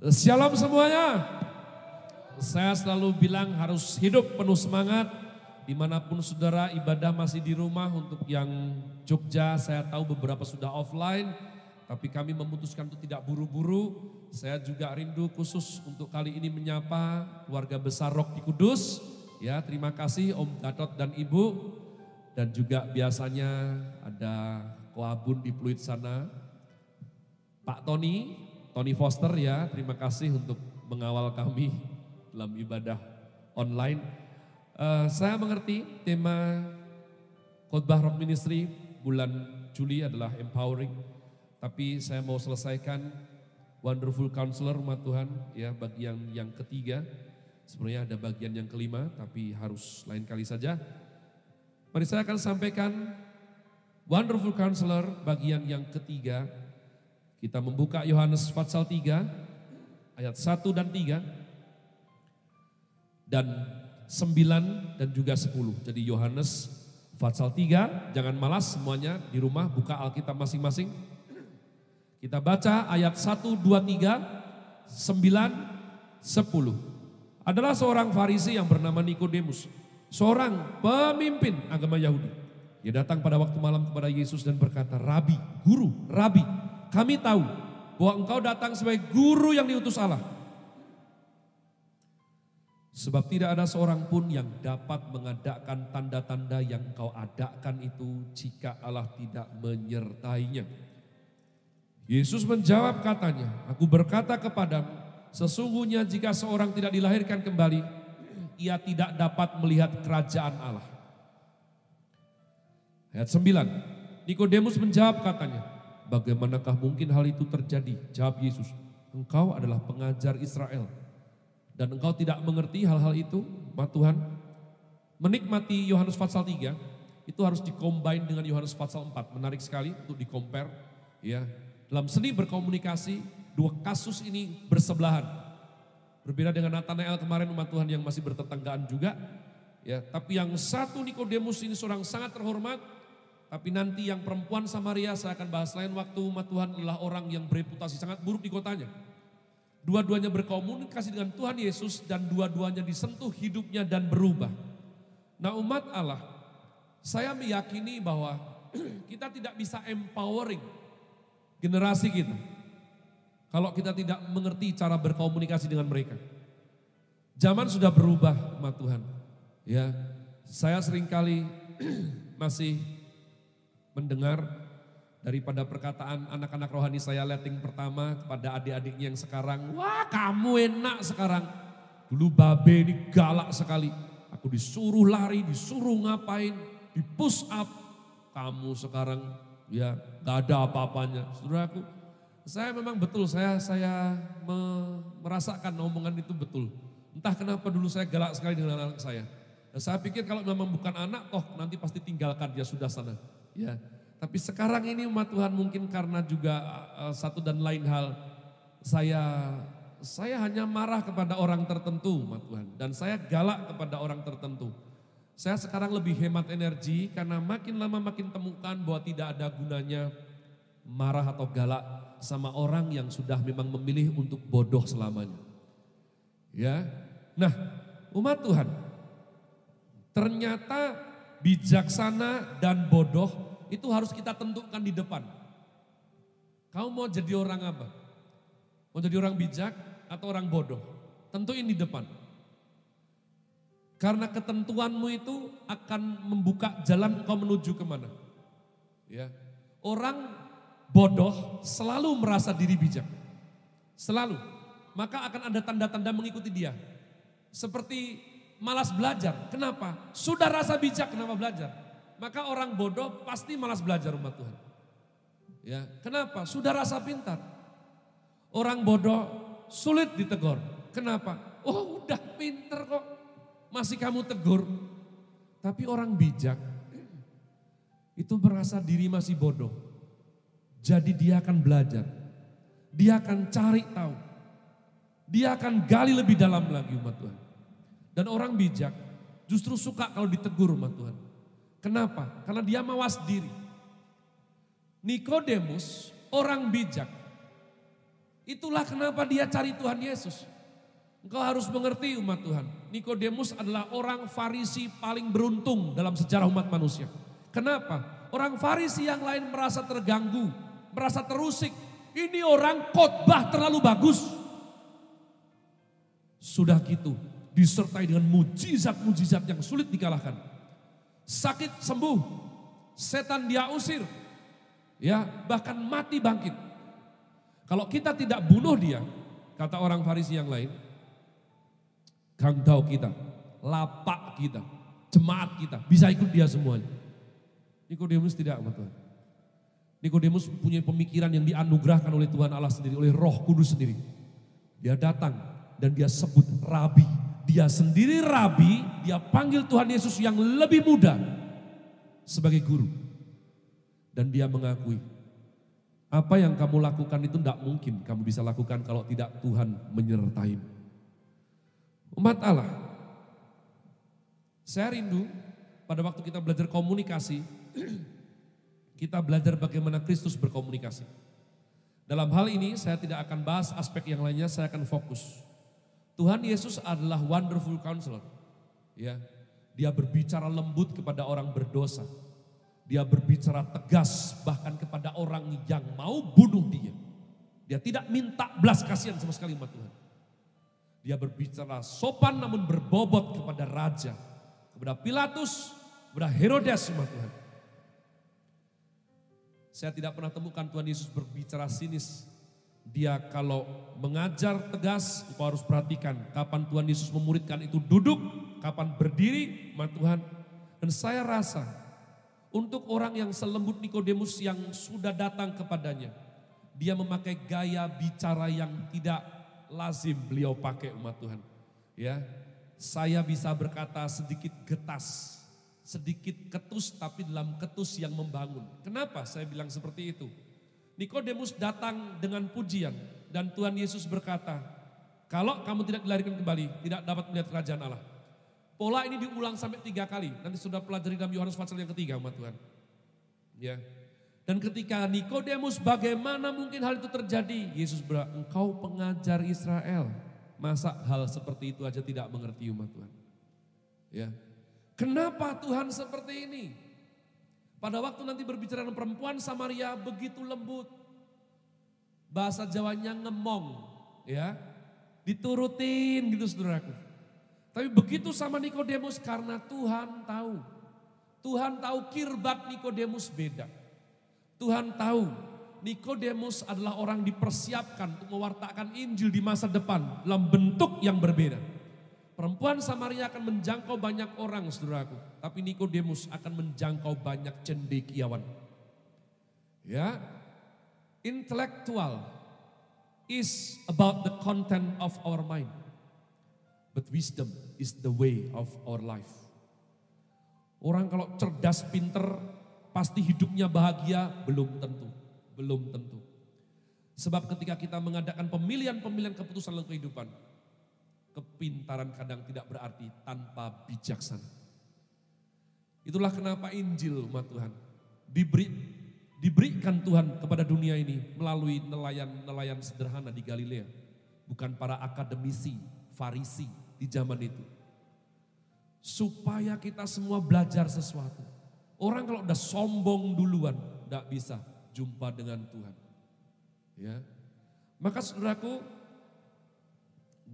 Shalom semuanya. Saya selalu bilang harus hidup penuh semangat. Di mana pun saudara ibadah masih di rumah untuk yang Jogja saya tahu beberapa sudah offline. Tapi kami memutuskan untuk tidak buru-buru. Saya juga rindu khusus untuk kali ini menyapa keluarga besar Rock di Kudus. Ya terima kasih Om Gatot dan Ibu. Dan juga biasanya ada Koabun di Pluit sana. Pak Tony, Tony Foster ya, terima kasih untuk mengawal kami dalam ibadah online. Uh, saya mengerti tema khotbah Rock Ministry bulan Juli adalah empowering, tapi saya mau selesaikan Wonderful Counselor umat Tuhan ya bagian yang ketiga. Sebenarnya ada bagian yang kelima, tapi harus lain kali saja. Mari saya akan sampaikan Wonderful Counselor bagian yang ketiga kita membuka Yohanes pasal 3 ayat 1 dan 3 dan 9 dan juga 10. Jadi Yohanes pasal 3, jangan malas semuanya di rumah buka Alkitab masing-masing. Kita baca ayat 1, 2, 3, 9, 10. Adalah seorang Farisi yang bernama Nikodemus, seorang pemimpin agama Yahudi. Dia datang pada waktu malam kepada Yesus dan berkata, "Rabi, guru, rabi, kami tahu bahwa engkau datang sebagai guru yang diutus Allah. Sebab tidak ada seorang pun yang dapat mengadakan tanda-tanda yang kau adakan itu jika Allah tidak menyertainya. Yesus menjawab katanya, aku berkata kepadamu, sesungguhnya jika seorang tidak dilahirkan kembali, ia tidak dapat melihat kerajaan Allah. Ayat 9, Nikodemus menjawab katanya, Bagaimanakah mungkin hal itu terjadi? Jawab Yesus, engkau adalah pengajar Israel. Dan engkau tidak mengerti hal-hal itu, Ma Tuhan. Menikmati Yohanes pasal 3, itu harus dikombin dengan Yohanes pasal 4. Menarik sekali untuk dikompar. Ya, dalam seni berkomunikasi, dua kasus ini bersebelahan. Berbeda dengan Nathanael kemarin umat Tuhan yang masih bertetanggaan juga. Ya, tapi yang satu Nikodemus ini seorang sangat terhormat, tapi nanti yang perempuan Samaria saya akan bahas lain waktu umat Tuhan adalah orang yang bereputasi sangat buruk di kotanya. Dua-duanya berkomunikasi dengan Tuhan Yesus dan dua-duanya disentuh hidupnya dan berubah. Nah umat Allah, saya meyakini bahwa kita tidak bisa empowering generasi kita. Kalau kita tidak mengerti cara berkomunikasi dengan mereka. Zaman sudah berubah, umat Tuhan. Ya, saya sering kali masih mendengar daripada perkataan anak-anak rohani saya letting pertama kepada adik-adiknya yang sekarang, wah kamu enak sekarang. Dulu babe ini galak sekali. Aku disuruh lari, disuruh ngapain, di push up. Kamu sekarang ya gak ada apa-apanya. Saudaraku, saya memang betul, saya saya me, merasakan omongan itu betul. Entah kenapa dulu saya galak sekali dengan anak saya. Dan saya pikir kalau memang bukan anak, toh nanti pasti tinggalkan dia sudah sana. Ya, tapi sekarang ini umat Tuhan mungkin karena juga uh, satu dan lain hal saya saya hanya marah kepada orang tertentu umat Tuhan dan saya galak kepada orang tertentu. Saya sekarang lebih hemat energi karena makin lama makin temukan bahwa tidak ada gunanya marah atau galak sama orang yang sudah memang memilih untuk bodoh selamanya. Ya. Nah, umat Tuhan ternyata bijaksana dan bodoh itu harus kita tentukan di depan. Kamu mau jadi orang apa? Mau jadi orang bijak atau orang bodoh? Tentuin di depan. Karena ketentuanmu itu akan membuka jalan kau menuju ke mana. Ya. Orang bodoh selalu merasa diri bijak. Selalu. Maka akan ada tanda-tanda mengikuti dia. Seperti malas belajar. Kenapa? Sudah rasa bijak, kenapa belajar? Maka orang bodoh pasti malas belajar umat Tuhan. Ya, kenapa? Sudah rasa pintar. Orang bodoh sulit ditegur. Kenapa? Oh udah pinter kok, masih kamu tegur. Tapi orang bijak itu merasa diri masih bodoh. Jadi dia akan belajar. Dia akan cari tahu. Dia akan gali lebih dalam lagi umat Tuhan. Dan orang bijak justru suka kalau ditegur sama Tuhan. Kenapa? Karena dia mawas diri. Nikodemus orang bijak. Itulah kenapa dia cari Tuhan Yesus. Engkau harus mengerti umat Tuhan. Nikodemus adalah orang Farisi paling beruntung dalam sejarah umat manusia. Kenapa? Orang Farisi yang lain merasa terganggu, merasa terusik. Ini orang khotbah terlalu bagus. Sudah gitu, disertai dengan mujizat-mujizat yang sulit dikalahkan. Sakit sembuh, setan dia usir, ya bahkan mati bangkit. Kalau kita tidak bunuh dia, kata orang Farisi yang lain, gangdau kita, lapak kita, jemaat kita, bisa ikut dia semuanya. Nikodemus tidak, Tuhan. Nikodemus punya pemikiran yang dianugerahkan oleh Tuhan Allah sendiri, oleh Roh Kudus sendiri. Dia datang dan dia sebut rabi. Dia sendiri rabi, dia panggil Tuhan Yesus yang lebih muda sebagai guru. Dan dia mengakui, apa yang kamu lakukan itu tidak mungkin kamu bisa lakukan kalau tidak Tuhan menyertai. Umat Allah, saya rindu pada waktu kita belajar komunikasi, kita belajar bagaimana Kristus berkomunikasi. Dalam hal ini saya tidak akan bahas aspek yang lainnya, saya akan fokus. Tuhan Yesus adalah wonderful counselor. Ya, dia berbicara lembut kepada orang berdosa. Dia berbicara tegas bahkan kepada orang yang mau bunuh dia. Dia tidak minta belas kasihan sama sekali umat Tuhan. Dia berbicara sopan namun berbobot kepada raja, kepada Pilatus, kepada Herodes umat Tuhan. Saya tidak pernah temukan Tuhan Yesus berbicara sinis. Dia kalau mengajar tegas, engkau harus perhatikan kapan Tuhan Yesus memuridkan itu duduk, kapan berdiri, umat Tuhan. Dan saya rasa untuk orang yang selembut Nikodemus yang sudah datang kepadanya, dia memakai gaya bicara yang tidak lazim beliau pakai umat Tuhan. Ya, saya bisa berkata sedikit getas, sedikit ketus tapi dalam ketus yang membangun. Kenapa saya bilang seperti itu? Nikodemus datang dengan pujian dan Tuhan Yesus berkata, kalau kamu tidak dilarikan kembali, tidak dapat melihat kerajaan Allah. Pola ini diulang sampai tiga kali. Nanti sudah pelajari dalam Yohanes pasal yang ketiga umat Tuhan. Ya, dan ketika Nikodemus bagaimana mungkin hal itu terjadi? Yesus berkata, engkau pengajar Israel. Masa hal seperti itu aja tidak mengerti umat Tuhan? Ya. Kenapa Tuhan seperti ini? Pada waktu nanti berbicara dengan perempuan Samaria begitu lembut. Bahasa Jawanya ngemong, ya. Diturutin gitu saudaraku. Tapi begitu sama Nikodemus karena Tuhan tahu. Tuhan tahu kirbat Nikodemus beda. Tuhan tahu Nikodemus adalah orang dipersiapkan untuk mewartakan Injil di masa depan dalam bentuk yang berbeda. Perempuan Samaria akan menjangkau banyak orang saudaraku. Tapi Nikodemus akan menjangkau banyak cendekiawan. Ya, intellectual is about the content of our mind. But wisdom is the way of our life. Orang kalau cerdas, pinter, pasti hidupnya bahagia? Belum tentu, belum tentu. Sebab ketika kita mengadakan pemilihan-pemilihan keputusan dalam kehidupan, kepintaran kadang tidak berarti tanpa bijaksana. Itulah kenapa Injil umat Tuhan diberi diberikan Tuhan kepada dunia ini melalui nelayan-nelayan sederhana di Galilea. Bukan para akademisi, farisi di zaman itu. Supaya kita semua belajar sesuatu. Orang kalau udah sombong duluan, tidak bisa jumpa dengan Tuhan. Ya, maka saudaraku,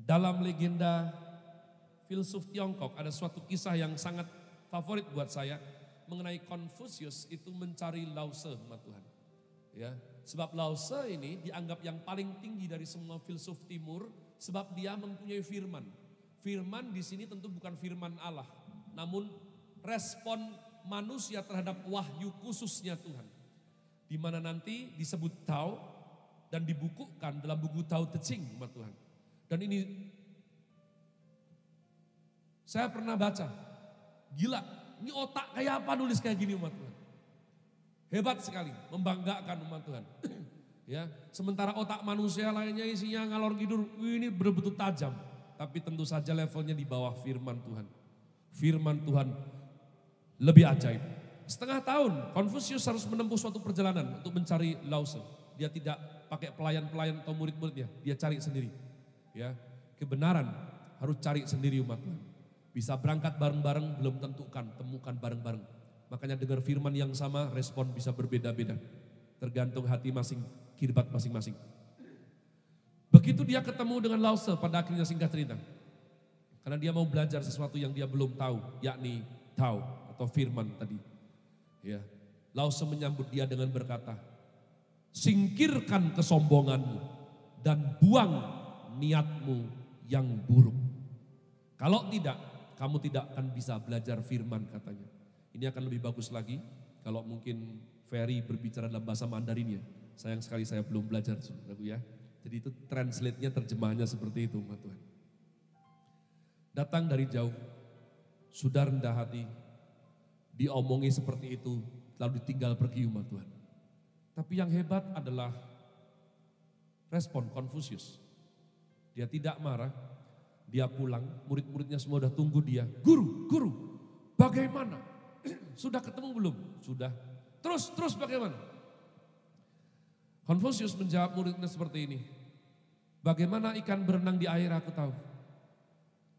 dalam legenda filsuf Tiongkok ada suatu kisah yang sangat favorit buat saya mengenai Confucius itu mencari Lause, Tuhan. Ya, sebab Lause ini dianggap yang paling tinggi dari semua filsuf timur sebab dia mempunyai firman. Firman di sini tentu bukan firman Allah, namun respon manusia terhadap wahyu khususnya Tuhan. Di mana nanti disebut Tao dan dibukukan dalam buku Tao Te Ching umat Tuhan. Dan ini saya pernah baca, gila, ini otak kayak apa nulis kayak gini umat Tuhan. Hebat sekali, membanggakan umat Tuhan. ya, sementara otak manusia lainnya isinya ngalor gidur, ini betul-betul tajam. Tapi tentu saja levelnya di bawah firman Tuhan. Firman Tuhan lebih ajaib. Setengah tahun Konfusius harus menempuh suatu perjalanan untuk mencari Lause. Dia tidak pakai pelayan-pelayan atau murid-muridnya, dia cari sendiri. Ya, kebenaran harus cari sendiri umat Tuhan. Bisa berangkat bareng-bareng belum tentukan, temukan bareng-bareng. Makanya dengar firman yang sama, respon bisa berbeda-beda. Tergantung hati masing, kirbat masing-masing. Begitu dia ketemu dengan Lause pada akhirnya singkat cerita. Karena dia mau belajar sesuatu yang dia belum tahu, yakni tahu atau firman tadi. Ya. Lause menyambut dia dengan berkata, singkirkan kesombonganmu dan buang niatmu yang buruk. Kalau tidak, kamu tidak akan bisa belajar firman katanya. Ini akan lebih bagus lagi kalau mungkin Ferry berbicara dalam bahasa Mandarin ya. Sayang sekali saya belum belajar saudaraku ya. Jadi itu translate-nya terjemahannya seperti itu Tuhan. Datang dari jauh, sudah rendah hati, diomongi seperti itu, lalu ditinggal pergi umat Tuhan. Tapi yang hebat adalah respon Konfusius. Dia tidak marah, dia pulang, murid-muridnya semua sudah tunggu dia. Guru, guru, bagaimana? Sudah ketemu belum? Sudah. Terus, terus bagaimana? Konfusius menjawab muridnya seperti ini. Bagaimana ikan berenang di air aku tahu.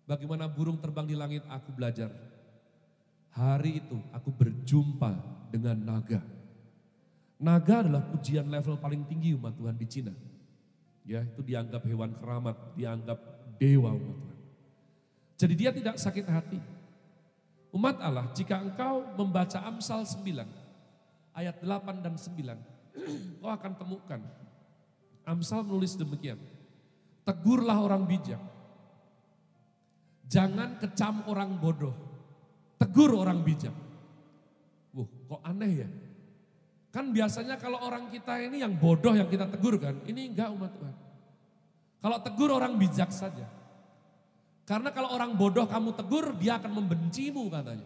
Bagaimana burung terbang di langit aku belajar. Hari itu aku berjumpa dengan naga. Naga adalah pujian level paling tinggi umat Tuhan di Cina. Ya, itu dianggap hewan keramat, dianggap dewa umat Tuhan. Jadi dia tidak sakit hati. Umat Allah, jika engkau membaca Amsal 9, ayat 8 dan 9, kau akan temukan. Amsal menulis demikian, tegurlah orang bijak, jangan kecam orang bodoh, tegur orang bijak. Wuh, kok aneh ya? Kan biasanya kalau orang kita ini yang bodoh yang kita tegur kan, ini enggak umat Tuhan. Kalau tegur orang bijak saja. Karena kalau orang bodoh kamu tegur, dia akan membencimu katanya.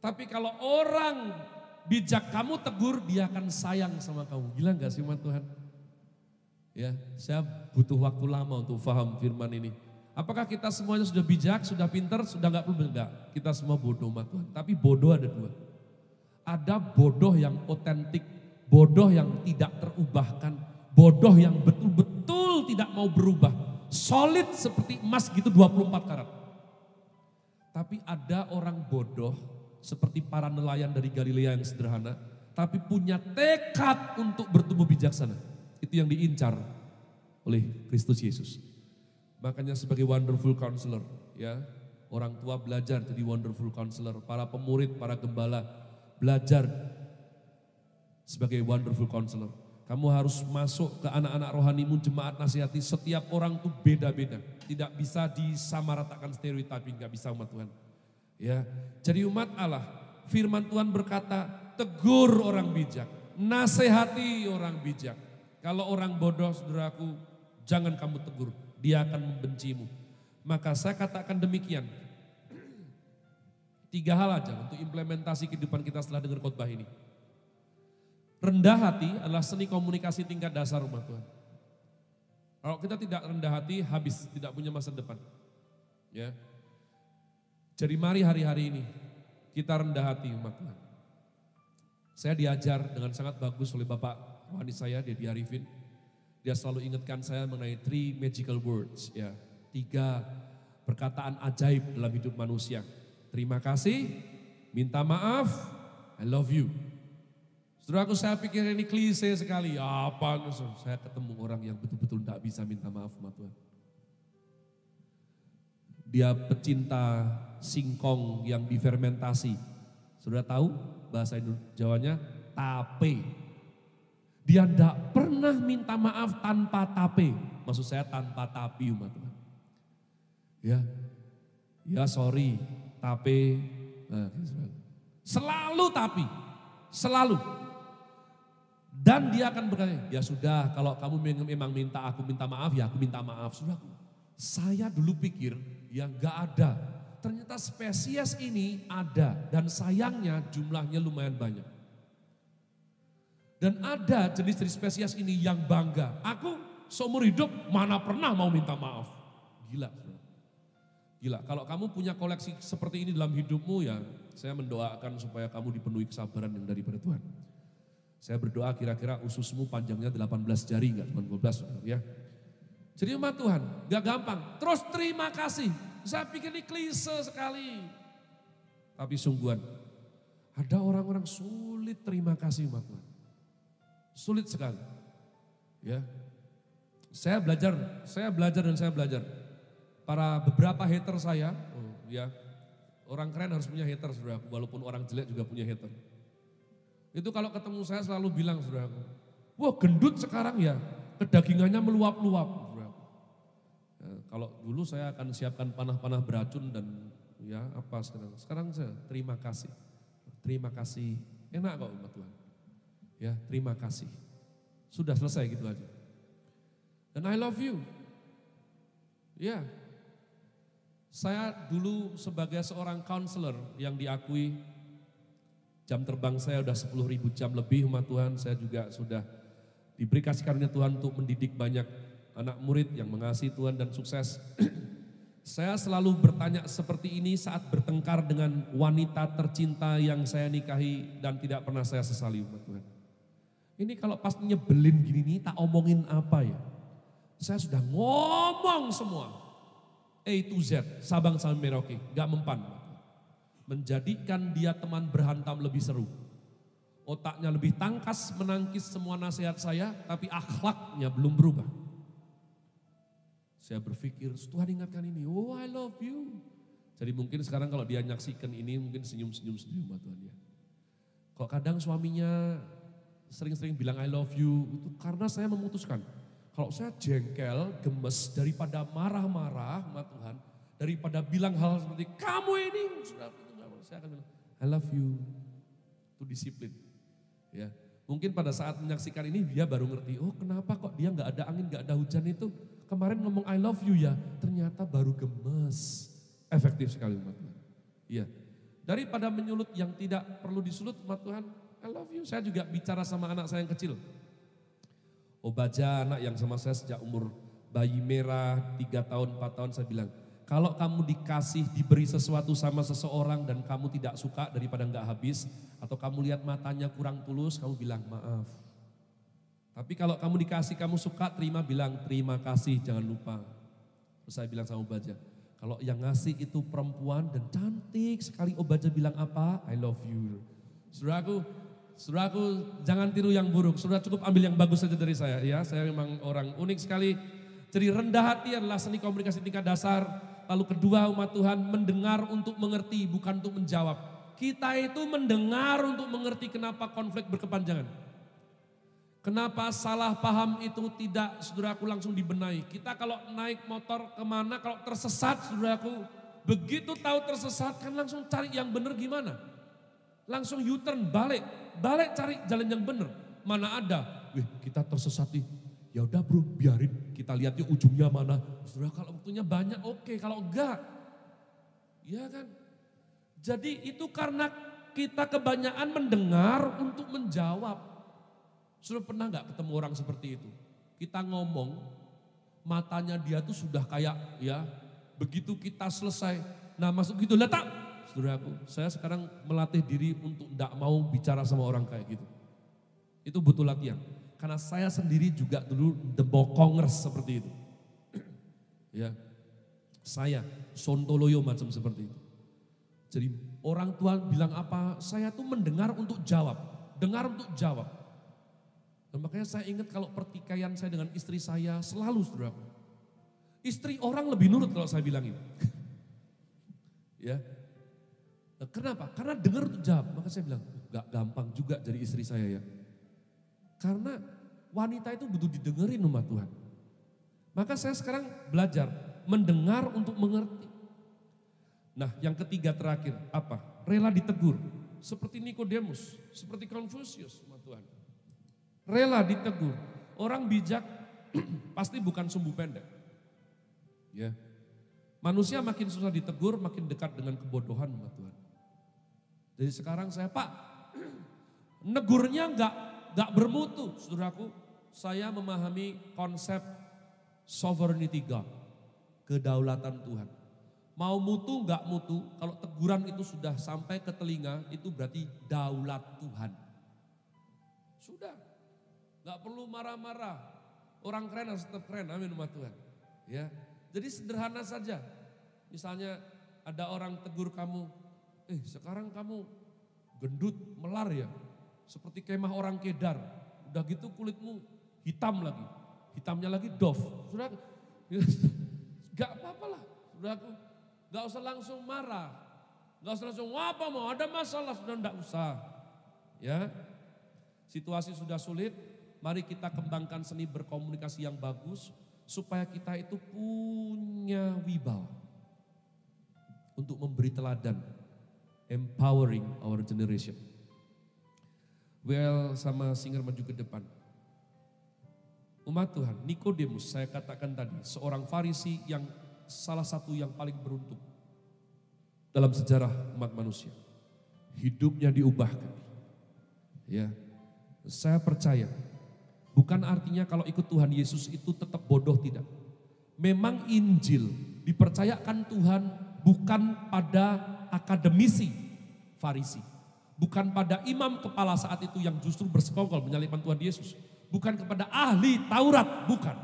Tapi kalau orang bijak kamu tegur, dia akan sayang sama kamu. Gila enggak sih umat Tuhan? Ya, saya butuh waktu lama untuk paham firman ini. Apakah kita semuanya sudah bijak, sudah pinter, sudah enggak perlu enggak? Kita semua bodoh umat Tuhan. Tapi bodoh ada dua ada bodoh yang otentik, bodoh yang tidak terubahkan, bodoh yang betul-betul tidak mau berubah. Solid seperti emas gitu 24 karat. Tapi ada orang bodoh seperti para nelayan dari Galilea yang sederhana, tapi punya tekad untuk bertumbuh bijaksana. Itu yang diincar oleh Kristus Yesus. Makanya sebagai wonderful counselor, ya, orang tua belajar jadi wonderful counselor, para pemurid, para gembala belajar sebagai wonderful counselor. Kamu harus masuk ke anak-anak rohanimu, jemaat nasihati, setiap orang tuh beda-beda. Tidak bisa disamaratakan stereotiping, nggak bisa umat Tuhan. Ya, jadi umat Allah, firman Tuhan berkata, tegur orang bijak, nasihati orang bijak. Kalau orang bodoh, saudaraku, jangan kamu tegur, dia akan membencimu. Maka saya katakan demikian, Tiga hal aja untuk implementasi kehidupan kita setelah dengar khotbah ini. Rendah hati adalah seni komunikasi tingkat dasar umat Tuhan. Kalau kita tidak rendah hati, habis, tidak punya masa depan. Ya. Jadi mari hari-hari ini kita rendah hati umat Tuhan. Saya diajar dengan sangat bagus oleh Bapak Wani saya, dia diarifin. Dia selalu ingatkan saya mengenai three magical words, ya. Tiga perkataan ajaib dalam hidup manusia terima kasih, minta maaf, I love you. Saudaraku saya pikir ini klise sekali, apa saya ketemu orang yang betul-betul tidak bisa minta maaf sama Tuhan. Dia pecinta singkong yang difermentasi. Saudara tahu bahasa Jawanya? Tape. Dia tidak pernah minta maaf tanpa tape. Maksud saya tanpa tapi umat Tuhan. Ya, ya sorry, tapi, nah, selalu tapi, selalu. Dan dia akan berkata, ya sudah kalau kamu memang minta aku minta maaf, ya aku minta maaf. Sudah, saya dulu pikir ya nggak ada. Ternyata spesies ini ada dan sayangnya jumlahnya lumayan banyak. Dan ada jenis-jenis spesies ini yang bangga. Aku seumur hidup mana pernah mau minta maaf. Gila. Gila, kalau kamu punya koleksi seperti ini dalam hidupmu ya, saya mendoakan supaya kamu dipenuhi kesabaran yang daripada Tuhan. Saya berdoa kira-kira ususmu panjangnya 18 jari, enggak cuma 12 ya. Jadi umat Tuhan, gak gampang. Terus terima kasih. Saya pikir ini klise sekali. Tapi sungguhan, ada orang-orang sulit terima kasih umat Tuhan. Sulit sekali. Ya. Saya belajar, saya belajar dan saya belajar. Para beberapa hater saya, oh, ya, orang keren harus punya hater, saudara. Walaupun orang jelek juga punya hater. Itu kalau ketemu saya selalu bilang saudaraku, wah gendut sekarang ya, kedagingannya meluap-luap. Ya, kalau dulu saya akan siapkan panah-panah beracun dan ya apa sekarang. Sekarang saya terima kasih, terima kasih, enak kok umat Tuhan. Ya terima kasih, sudah selesai gitu aja. Dan I love you. Ya, saya dulu sebagai seorang counselor yang diakui Jam terbang saya sudah 10 ribu jam lebih umat Tuhan. Saya juga sudah diberi kasih karunia Tuhan untuk mendidik banyak anak murid yang mengasihi Tuhan dan sukses. saya selalu bertanya seperti ini saat bertengkar dengan wanita tercinta yang saya nikahi dan tidak pernah saya sesali umat Tuhan. Ini kalau pas nyebelin gini nih tak omongin apa ya. Saya sudah ngomong semua. A to Z, Sabang sampai Merauke, gak mempan menjadikan dia teman berhantam lebih seru. Otaknya lebih tangkas menangkis semua nasihat saya, tapi akhlaknya belum berubah. Saya berpikir, Tuhan ingatkan ini, oh I love you. Jadi mungkin sekarang kalau dia nyaksikan ini mungkin senyum-senyum senyum Tuhan ya. Kok kadang suaminya sering-sering bilang I love you, itu karena saya memutuskan. Kalau saya jengkel, gemes, daripada marah-marah sama Tuhan, daripada bilang hal seperti kamu ini, saya akan bilang, I love you. Itu disiplin. Ya, Mungkin pada saat menyaksikan ini dia baru ngerti, oh kenapa kok dia nggak ada angin, nggak ada hujan itu. Kemarin ngomong I love you ya, ternyata baru gemes. Efektif sekali umat Tuhan. Iya. Daripada menyulut yang tidak perlu disulut umat Tuhan, I love you. Saya juga bicara sama anak saya yang kecil. Obaja anak yang sama saya sejak umur bayi merah, tiga tahun, empat tahun saya bilang, kalau kamu dikasih, diberi sesuatu sama seseorang dan kamu tidak suka daripada nggak habis, atau kamu lihat matanya kurang tulus, kamu bilang maaf. Tapi kalau kamu dikasih, kamu suka, terima bilang terima kasih, jangan lupa. Terus saya bilang sama Obaja, kalau yang ngasih itu perempuan dan cantik sekali, Obaja bilang apa? I love you. Saudaraku, saudaraku jangan tiru yang buruk, saudara cukup ambil yang bagus saja dari saya. Ya, saya memang orang unik sekali. Jadi rendah hati adalah seni komunikasi tingkat dasar Lalu kedua umat Tuhan mendengar untuk mengerti bukan untuk menjawab. Kita itu mendengar untuk mengerti kenapa konflik berkepanjangan. Kenapa salah paham itu tidak saudaraku langsung dibenahi. Kita kalau naik motor ke mana kalau tersesat saudaraku. Begitu tahu tersesat kan langsung cari yang benar gimana. Langsung U-turn balik. Balik cari jalan yang benar. Mana ada. Wih kita tersesat nih Ya udah bro, biarin kita lihat yuk ujungnya mana. Saudara kalau waktunya banyak oke, okay. kalau enggak. Ya kan? Jadi itu karena kita kebanyakan mendengar untuk menjawab. Sudah pernah enggak ketemu orang seperti itu? Kita ngomong, matanya dia tuh sudah kayak ya, begitu kita selesai, nah masuk gitu, letak. Saudaraku, saya sekarang melatih diri untuk enggak mau bicara sama orang kayak gitu. Itu butuh latihan. Karena saya sendiri juga dulu debokongers seperti itu. ya, saya sontoloyo macam seperti itu. Jadi orang tua bilang apa, saya tuh mendengar untuk jawab, dengar untuk jawab. Dan makanya saya ingat kalau pertikaian saya dengan istri saya selalu saudara. Istri orang lebih nurut kalau saya bilang ini. ya. Nah, kenapa? Karena dengar untuk jawab. Maka saya bilang, gak gampang juga jadi istri saya ya. Karena wanita itu butuh didengerin umat Tuhan. Maka saya sekarang belajar mendengar untuk mengerti. Nah, yang ketiga terakhir apa? Rela ditegur. Seperti Nikodemus, seperti Confucius umat Tuhan. Rela ditegur. Orang bijak pasti bukan sumbu pendek. Ya. Manusia makin susah ditegur, makin dekat dengan kebodohan umat Tuhan. Jadi sekarang saya, Pak, negurnya enggak gak bermutu, saudaraku. Saya memahami konsep sovereignty God, kedaulatan Tuhan. Mau mutu gak mutu, kalau teguran itu sudah sampai ke telinga, itu berarti daulat Tuhan. Sudah. Gak perlu marah-marah. Orang keren harus tetap keren, amin umat Tuhan. Ya, Jadi sederhana saja. Misalnya ada orang tegur kamu, eh sekarang kamu gendut, melar ya. Seperti kemah orang kedar. Udah gitu kulitmu hitam lagi. Hitamnya lagi dof. Sudah, gak apa-apa lah. Sudah aku, gak usah langsung marah. Gak usah langsung, apa mau ada masalah, sudah gak usah. Ya, situasi sudah sulit, mari kita kembangkan seni berkomunikasi yang bagus, supaya kita itu punya wibawa untuk memberi teladan, empowering our generation. Well sama singer maju ke depan. Umat Tuhan, Nikodemus saya katakan tadi, seorang farisi yang salah satu yang paling beruntung dalam sejarah umat manusia. Hidupnya diubahkan. Ya, saya percaya bukan artinya kalau ikut Tuhan Yesus itu tetap bodoh tidak. Memang Injil dipercayakan Tuhan bukan pada akademisi Farisi, bukan pada imam kepala saat itu yang justru bersekongkol menyalibkan Tuhan Yesus, bukan kepada ahli Taurat, bukan.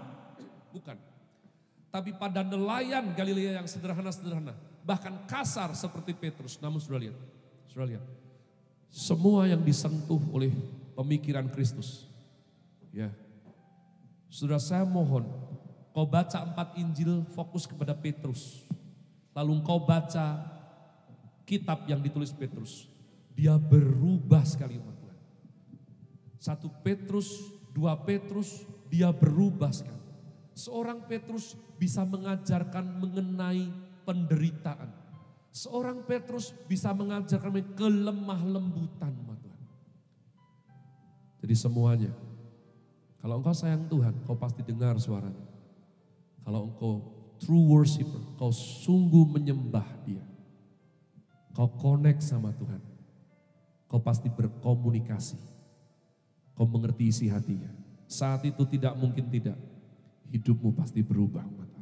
Bukan. Tapi pada nelayan Galilea yang sederhana-sederhana, bahkan kasar seperti Petrus. Namun sudah lihat, sudah lihat. Semua yang disentuh oleh pemikiran Kristus. Ya. Sudah saya mohon, kau baca empat Injil fokus kepada Petrus. Lalu kau baca kitab yang ditulis Petrus. Dia berubah sekali umat Tuhan. Satu Petrus, dua Petrus, dia berubah sekali. Seorang Petrus bisa mengajarkan mengenai penderitaan. Seorang Petrus bisa mengajarkan mengenai kelemah lembutan umat Tuhan. Jadi semuanya, kalau engkau sayang Tuhan, kau pasti dengar suaranya. Kalau engkau true worshiper, kau sungguh menyembah dia. Kau connect sama Tuhan. Kau pasti berkomunikasi. Kau mengerti isi hatinya. Saat itu tidak mungkin tidak hidupmu pasti berubah umat.